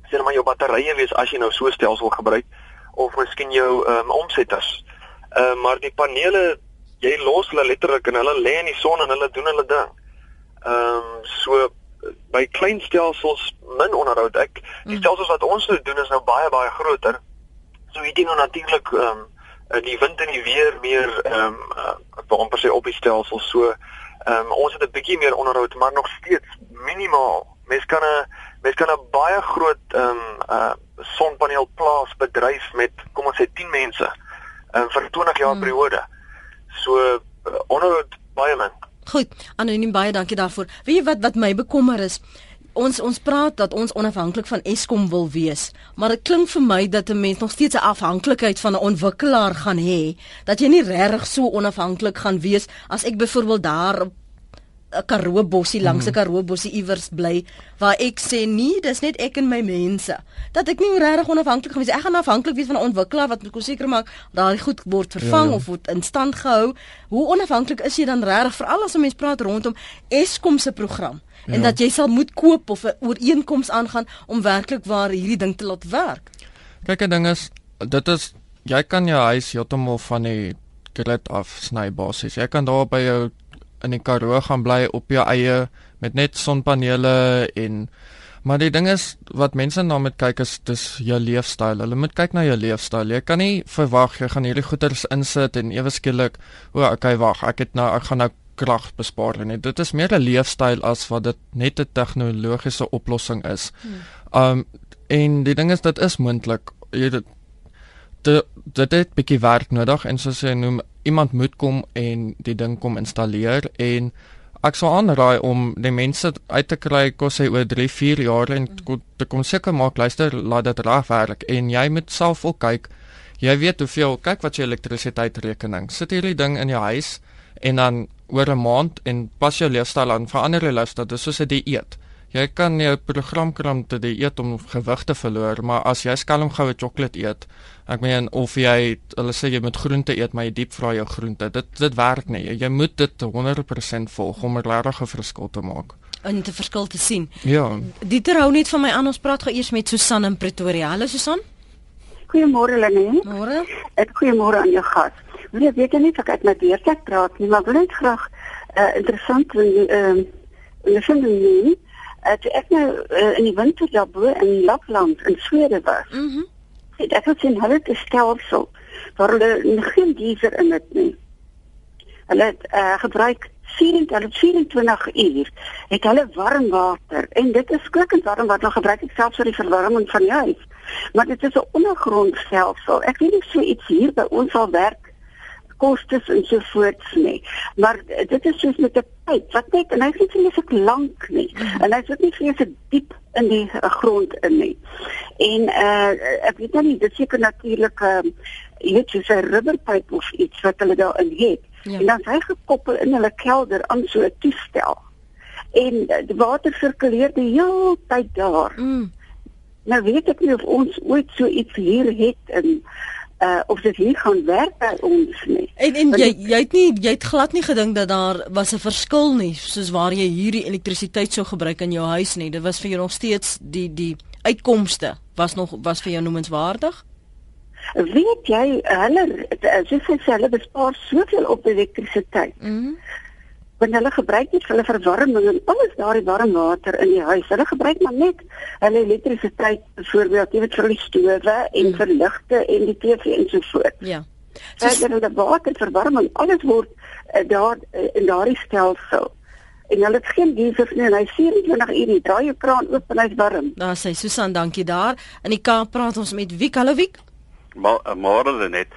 sê net maar jou batterye wees as jy nou so stelsel gebruik of miskien jou ehm um, omsetters. Ehm uh, maar die panele jy los hulle letterlik en hulle lê in die son en hulle doen hulle ding. Ehm um, so by klein stelsels min onderhoud ek die mm. stelsels wat ons nou doen is nou baie baie groter. So dien nou natuurlik ehm um, die wind en die weer meer ehm um, uh, ek wil amper sê op die stelsel so Ehm um, ons het 'n bietjie meer onderhoud, maar nog steeds minimaal. Mens kan 'n mens kan 'n baie groot ehm um, uh sonpaneel plaas bedryf met kom ons sê 10 mense um, vir 'n 20 jaar hmm. periode. So uh, onderhoud baie min. Goed, anoniem baie dankie daarvoor. Weet jy wat wat my bekommer is? ons ons praat dat ons onafhanklik van Eskom wil wees, maar dit klink vir my dat 'n mens nog steeds 'n afhanklikheid van 'n ontwikkelaar gaan hê, dat jy nie regtig so onafhanklik gaan wees as ek byvoorbeeld daar 'n Karoo bossie langs 'n hmm. Karoo bossie iewers bly waar ek sê nee, dis net ek en my mense. Dat ek nie regtig onafhanklik gaan wees. Ek gaan afhanklik wees van 'n ontwikkelaar wat moet seker maak daai goed word vervang ja, ja. of word in stand gehou. Hoe onafhanklik is jy dan regtig veral as 'n mens praat rondom Eskom se program? en ja. dat jy sal moet koop of 'n ooreenkoms aangaan om werklik waar hierdie ding te laat werk. Kyk, 'n ding is dit is jy kan jou huis heeltemal van die grid af sny basies. Jy kan daar by jou in die Karoo gaan bly op jou eie met net sonpanele en maar die ding is wat mense na met kyk is dis jou leefstyl. Hulle moet kyk na jou leefstyl. Jy kan nie verwag jy gaan hierdie goeders insit en ewe skielik, o, okay, wag, ek het nou ek gaan nou krag bespaar nie. Dit is meer 'n leefstyl as wat dit net 'n tegnologiese oplossing is. Hmm. Um en die ding is dit is moontlik. Jy dit dit dit het bietjie werk nodig en soos jy noem iemand moet kom en die ding kom installeer en ek sou aanraai om die mense uit te kry kos hy oor 3 4 jaar en hmm. te kom seker maak luister laat dit reg werk en jy moet self ook kyk jy weet hoeveel kyk wat jy elektrisiteitsrekening sit hierdie ding in jou huis en dan oor 'n maand en pas jou leefstyl aan verander jou leefstyl dis soos 'n dieet jy kan jou program kram te dieet om gewig te verloor maar as jy skelm goue sjokolade eet ek meen of jy hulle sê jy moet groente eet maar jy diep vra jou groente dit dit werk nie. Jy moet dit 100% volg om 'n regte verskil te maak. En te verskil te sien. Ja. Dieter hou net van my aan ons praat gou eers met Susan in Pretoria. Hallo Susan. Goeiemôre Lene. Môre. Ek goeiemôre aan jou gas. Nee, weet jy nie of ek met Deertek praat nie, maar wil net graag uh, interessant en ehm uh, en ek vind nie uh, toe ek nou uh, in die winter daar bo in Lapland in Swede was. Mhm. Mm het ek gesien hulle het 'n stelsel waar hulle geen diesel in het nie. Hulle het uh, gebruik 24 24 uur het hulle warm water en dit is klikkend warm wat hulle gebruik selfs vir die verwarming van die huis. Maar dit is 'n ondergrondstelsel. Ek weet nie so iets hier by ons al werk kostes en so voorts nie. Maar dit is soos met 'n pyp wat net en hy is nie so lank nie. En hy sit nie vreeslik diep in die uh, grond in nie. En uh ek weet nou nie dit seker natuurlik ehm uh, jy weet soos 'n rubberpyp of iets wat hulle daarin het. Ja. En dan hy gekoppel in hulle kelder aan so 'n toestel. En uh, die water sirkuleer die hele tyd daar. Mm. Nou weet ek nie of ons ooit so iets hier het in uh of dit hier gaan werk by ons nie. En en jy jy het nie jy het glad nie gedink dat daar was 'n verskil nie soos waar jy hierdie elektrisiteit sou gebruik in jou huis nie. Dit was vir jou nog steeds die die uitkomste was nog was vir jou noemenswaardig. Weet jy hulle sê hulle bespaar soveel op elektrisiteit. Mhm. Mm want hulle gebruik nie hulle verwarming en alles daardie warm water in die huis. Hulle gebruik maar net hulle elektrisiteit byvoorbeeld jy weet vir die stowe en mm. vir ligte en die TV en so voort. Ja. Verder hulle water verwarming alles word uh, daar uh, in daardie stelsel en hulle het geen diesel nie en hy 24 uur nie draai jou kraan oop en hy's warm. Daar sê Susan, dankie daar. In die Kaap praat ons met Wiek. Hallo Wiek. Maar eh, môre net.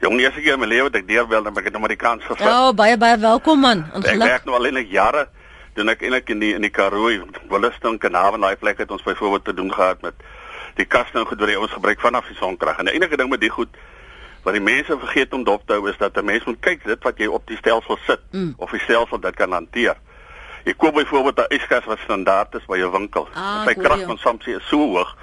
Jong, nie seker in my lewe dat ek deurbel dan ek het nou maar die kans gevat. Ja, oh, baie baie welkom man. Ek werk nou al in jare doen ek eintlik in die in die Karoo, Williston, Kanaal, daai plek het ons byvoorbeeld te doen gehad met die kaste en goed wat ons gebruik vanaf die sonkrag. En die enige ding met die goed wat die mense vergeet om dop te hou is dat 'n mens moet kyk dit wat jy op die stelsel sit mm. of die stelsel dit kan hanteer. Jy koop byvoorbeeld 'n yskas wat standaard is by jou winkel. Ah, Sy kragkonsumpsie is so hoog.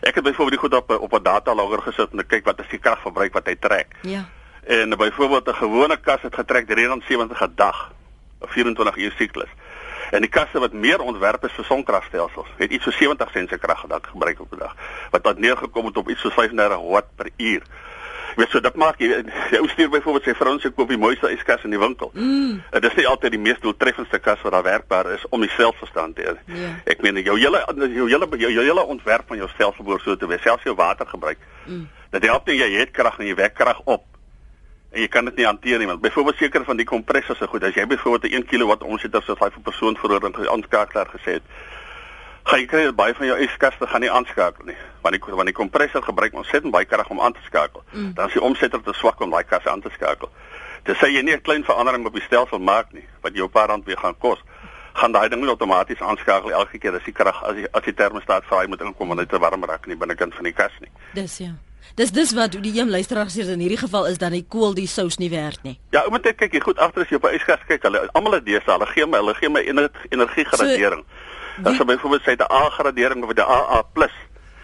Ek het byvoorbeeld die goed op op 'n datalogger gesit en kyk wat is die kragverbruik wat hy trek. Ja. En byvoorbeeld 'n gewone kas het getrek 370 'n dag, 'n 24 uur siklus. En die kaste wat meer ontwerp is vir sonkragstelsels, het iets so 70 sent se krag gedak gebruik op 'n dag. Wat tot neergekom het op iets so 35 watt per uur. Jy weet so dit maak jy jy stuur byvoorbeeld sy vrouens se koop die mooiste yskas in die winkel. Mm. Dit is nie altyd die mees doeltreffendste kas wat daar werkbaar is om die selfverstand te hê. Ja. Ek meen jou hele jou hele jou, jou hele ontwerp van jou stelsel behoort so te wees, selfs jou watergebruik. Mm. Dat help nie jy het krag en jy wek krag op en jy kan dit nie hanteer nie want byvoorbeeld seker van die kompressors is goed as jy byvoorbeeld 'n 1 kW omsetter soos hy vir persoon verhoor en aanskakelaar gesê het gaan jy kry dat baie van jou yskaste gaan nie aanskakel nie want die want die kompressor gebruik ontsettend baie krag om aan te skakel mm. dan is die omsetter te swak om daai kas aan te skakel dis sê jy nie 'n klein verandering op die stelsel maak nie wat jou 'n paar rand weer gaan kos gaan daai ding outomaties aanskakel elke keer as die krag as die as die termostaat vry moet inkom want dit te warm raak in die binnekant van die kas nie dis ja Dis dis wat die een luisteraar sê in hierdie geval is dat die kool die sous nie werd nie. Ja, moet net kyk, jy goed agter as jy op 'n yskas kyk, hulle almal het dese, hulle gee my, hulle gee my energie gradering. So, as jy byvoorbeeld sê 'n A gradering of 'n AA+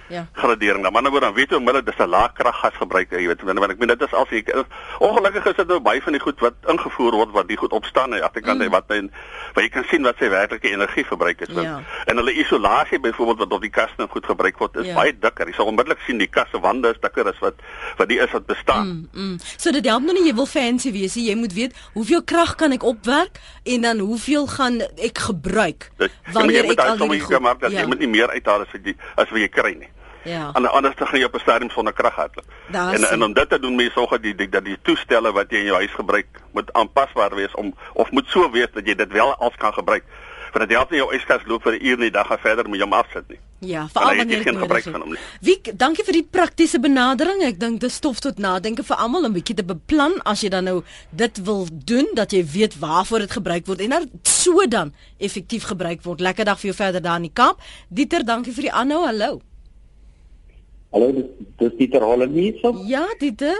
Ja. Gradering. Maar nou dan weet jy onmiddellik dis 'n lae kraggas gebruik, jy weet, want ek meen dit is al se ongelukkig is dit nou baie van die goed wat ingevoer word wat die goed opstaan en agterkant mm. wat en waar jy kan sien wat sy werklike energieverbruik is. Ja. En hulle isolasie byvoorbeeld wat op die kaste nou goed gebruik word, is ja. baie dikker. Jy sal onmiddellik sien die kaste wande is dikker as wat wat die is wat bestaan. Mm, mm. So dit help nou nie jy wil fancy wees nie. Jy moet weet hoeveel krag kan ek opwerk en dan hoeveel gaan ek gebruik dus, wanneer jy ek al die goed maak dat ja. jy moet nie meer uithaal as wat jy as wat jy kry nie. Ja. En anders dan gaan jy op 'n stadium sonder krag hardloop. En en om dit te doen, moet jy sorg dat die dat die toestelle wat jy in jou huis gebruik moet aanpasbaar wees om of moet so wees dat jy dit wel als kan gebruik. Want dit help nie jou yskas loop vir 'n uur nie, dan gaan verder met jou afsit nie. Ja, veral wanneer jy geen gebruik van hom nie. Wie dankie vir die praktiese benadering. Ek dink dit stof tot nadenke vir almal 'n bietjie te beplan as jy dan nou dit wil doen dat jy weet waarvoor dit gebruik word en dat so dan effektief gebruik word. Lekker dag vir jou verder daar in die Kaap. Dieter, dankie vir die aanhou. Hallo. Hallo, dis dis Dieter Holland hier so. Ja, Dieter.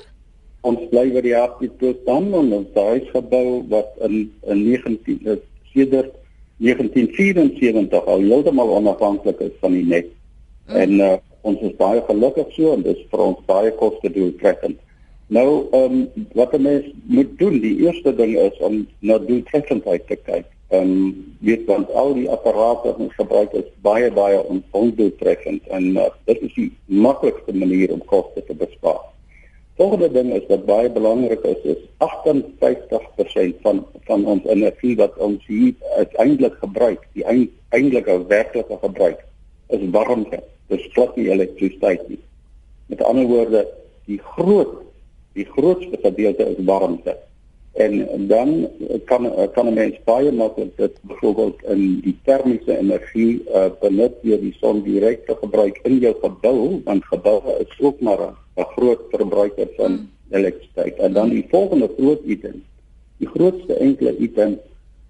Ons bly by die Hartbeespoort staan en ons huis gebou wat in in 19 is sedert 1974 al heeltemal onafhanklik is van die net. Mm. En uh, ons is baie gelukkig so en dis vir ons baie koste doeltreffend. Nou, ehm um, wat 'n mens moet doen, die eerste ding is om na doeltreffendheid te kyk. Ehm um, weet want al die apparate wat ons gebruik is baie baie ondoeltreffend en uh, dit is die maklikste manier om koste te bespaar. Volgende ding is wat baie belangrik is is 58% van van ons energie wat ons hier uiteindelik gebruik, die eintlike werklike gebruik is warmte. Dis glad nie elektrisiteit nie. Met ander woorde, die groot die grootste gedeelte is warmte en dan kan kan 'n mens baie maklik dit byvoorbeeld in die termiese energie uh, benut deur die son direk te gebruik in jou gebou want geboue is ook maar 'n groot verbruiker van elektrisiteit. En dan die volgende groot item die grootste enkele item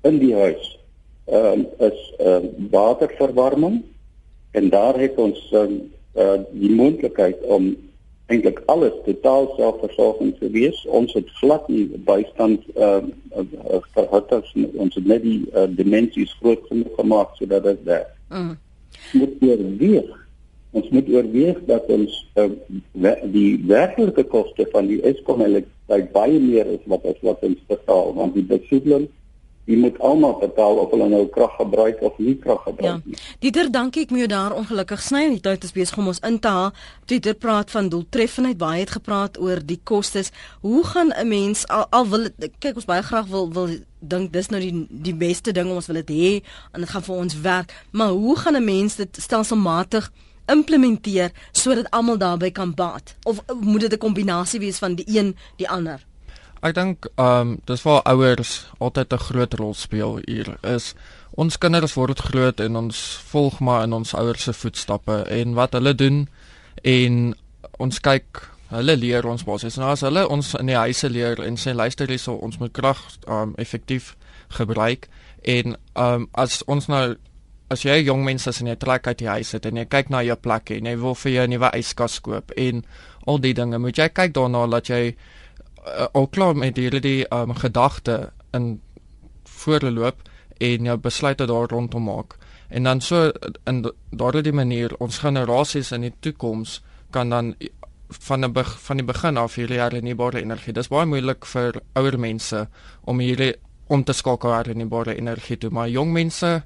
in die huis uh, is uh, waterverwarming. En daar het ons uh, uh, die moontlikheid om eintlik alles totaal selfversorgend te wees. Ons het glad nie bystand ehm uh, gehad as ons het net die uh, dimensies groot genoeg gemaak sodat dit werk. Mm. Moet oorweeg. Ons moet oorweeg dat ons uh, die werklike koste van die Eskom elektrisiteit baie meer is wat as wat ons betaal want die besoedeling Jy moet almal betaal of hulle nou krag gebruik of nie krag gebruik ja. nie. Dieter, dankie. Ek moet jou daar ongelukkig sny. Die tyd is besig om ons in te haal. Dieter praat van doeltreffendheid. Baie het gepraat oor die kostes. Hoe gaan 'n mens al, al wil kyk ons baie graag wil wil dink dis nou die die beste ding ons wil dit hê en dit gaan vir ons werk. Maar hoe gaan 'n mens dit stelselmatig implementeer sodat almal daarbey kan baat? Of moet dit 'n kombinasie wees van die een die ander? Ek dink ehm um, dis waar ouers altyd 'n groot rol speel hier is ons kinders word groot en ons volg maar in ons ouers se voetstappe en wat hulle doen en ons kyk hulle leer ons basies. Nou as hulle ons in die huise leer en sê luister hierso ons moet krag ehm um, effektief gebruik. En ehm um, as ons nou as jy jong mense en jy trek uit die huis uit en jy kyk na jou plek en jy wil vir jou 'n nuwe yskas koop en al die dinge moet jy kyk daarna dat jy uh, al klaar met hierdie um, gedagte in voorloop en jou besluite daar rondom maak. En dan so in daardie manier ons generasies in die toekoms kan dan van die van die begin af hierdie hernubare energie dis baie moeilik vir ouer mense om hierdie om te skakel na hernubare energie toe. Maar jong mense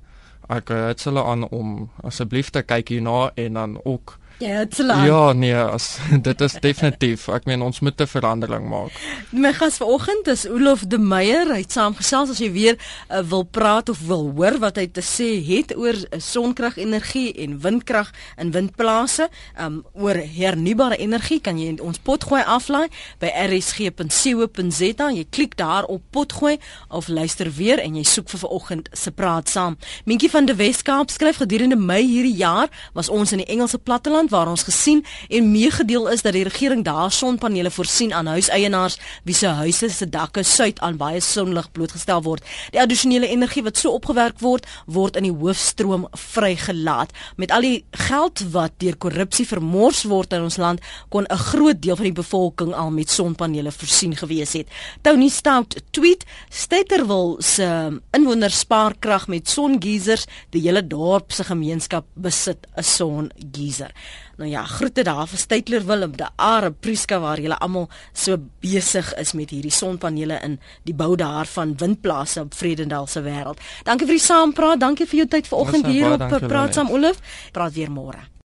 ek het hulle aan om asseblief te kyk hierna en dan ook Ja, dit is lank. Ja, nee, as, [LAUGHS] dit is definitief. Ek meen ons moet 'n verandering maak. My gas vanoggend is Olof de Meyer. Hy het saamgesels as jy weer uh, wil praat of wil hoor wat hy te sê het oor uh, sonkrag-energie en windkrag in windplase. Um oor hernubare energie kan jy ons potgooi aflaai by rsg.co.za. Jy klik daar op potgooi of luister weer en jy soek vir vanoggend se praat saam. Mientjie van die Weskaap skryf gedurende Mei hierdie jaar was ons in die Engelse platteland land waar ons gesien en meegedeel is dat die regering daar sonpanele voorsien aan huiseienaars wie se huise se dakke suid aan baie sonlig blootgestel word. Die addisionele energie wat so opgewerk word, word in die hoofstroom vrygelaat. Met al die geld wat deur korrupsie vermors word in ons land, kon 'n groot deel van die bevolking al met sonpanele voorsien gewees het. Tony Stout tweet: "Steterwil se inwoners spaar krag met songeisers, die hele dorp se gemeenskap besit 'n songeiser." Nou ja, groete daar vir Stytler Willem, die Are Priska waar julle almal so besig is met hierdie sonpanele in die bou daar van windplase op Vredendal se wêreld. Dankie vir die saampraat, dankie vir jou tyd vanoggend hier op Praat saam Olif. Praat weer môre.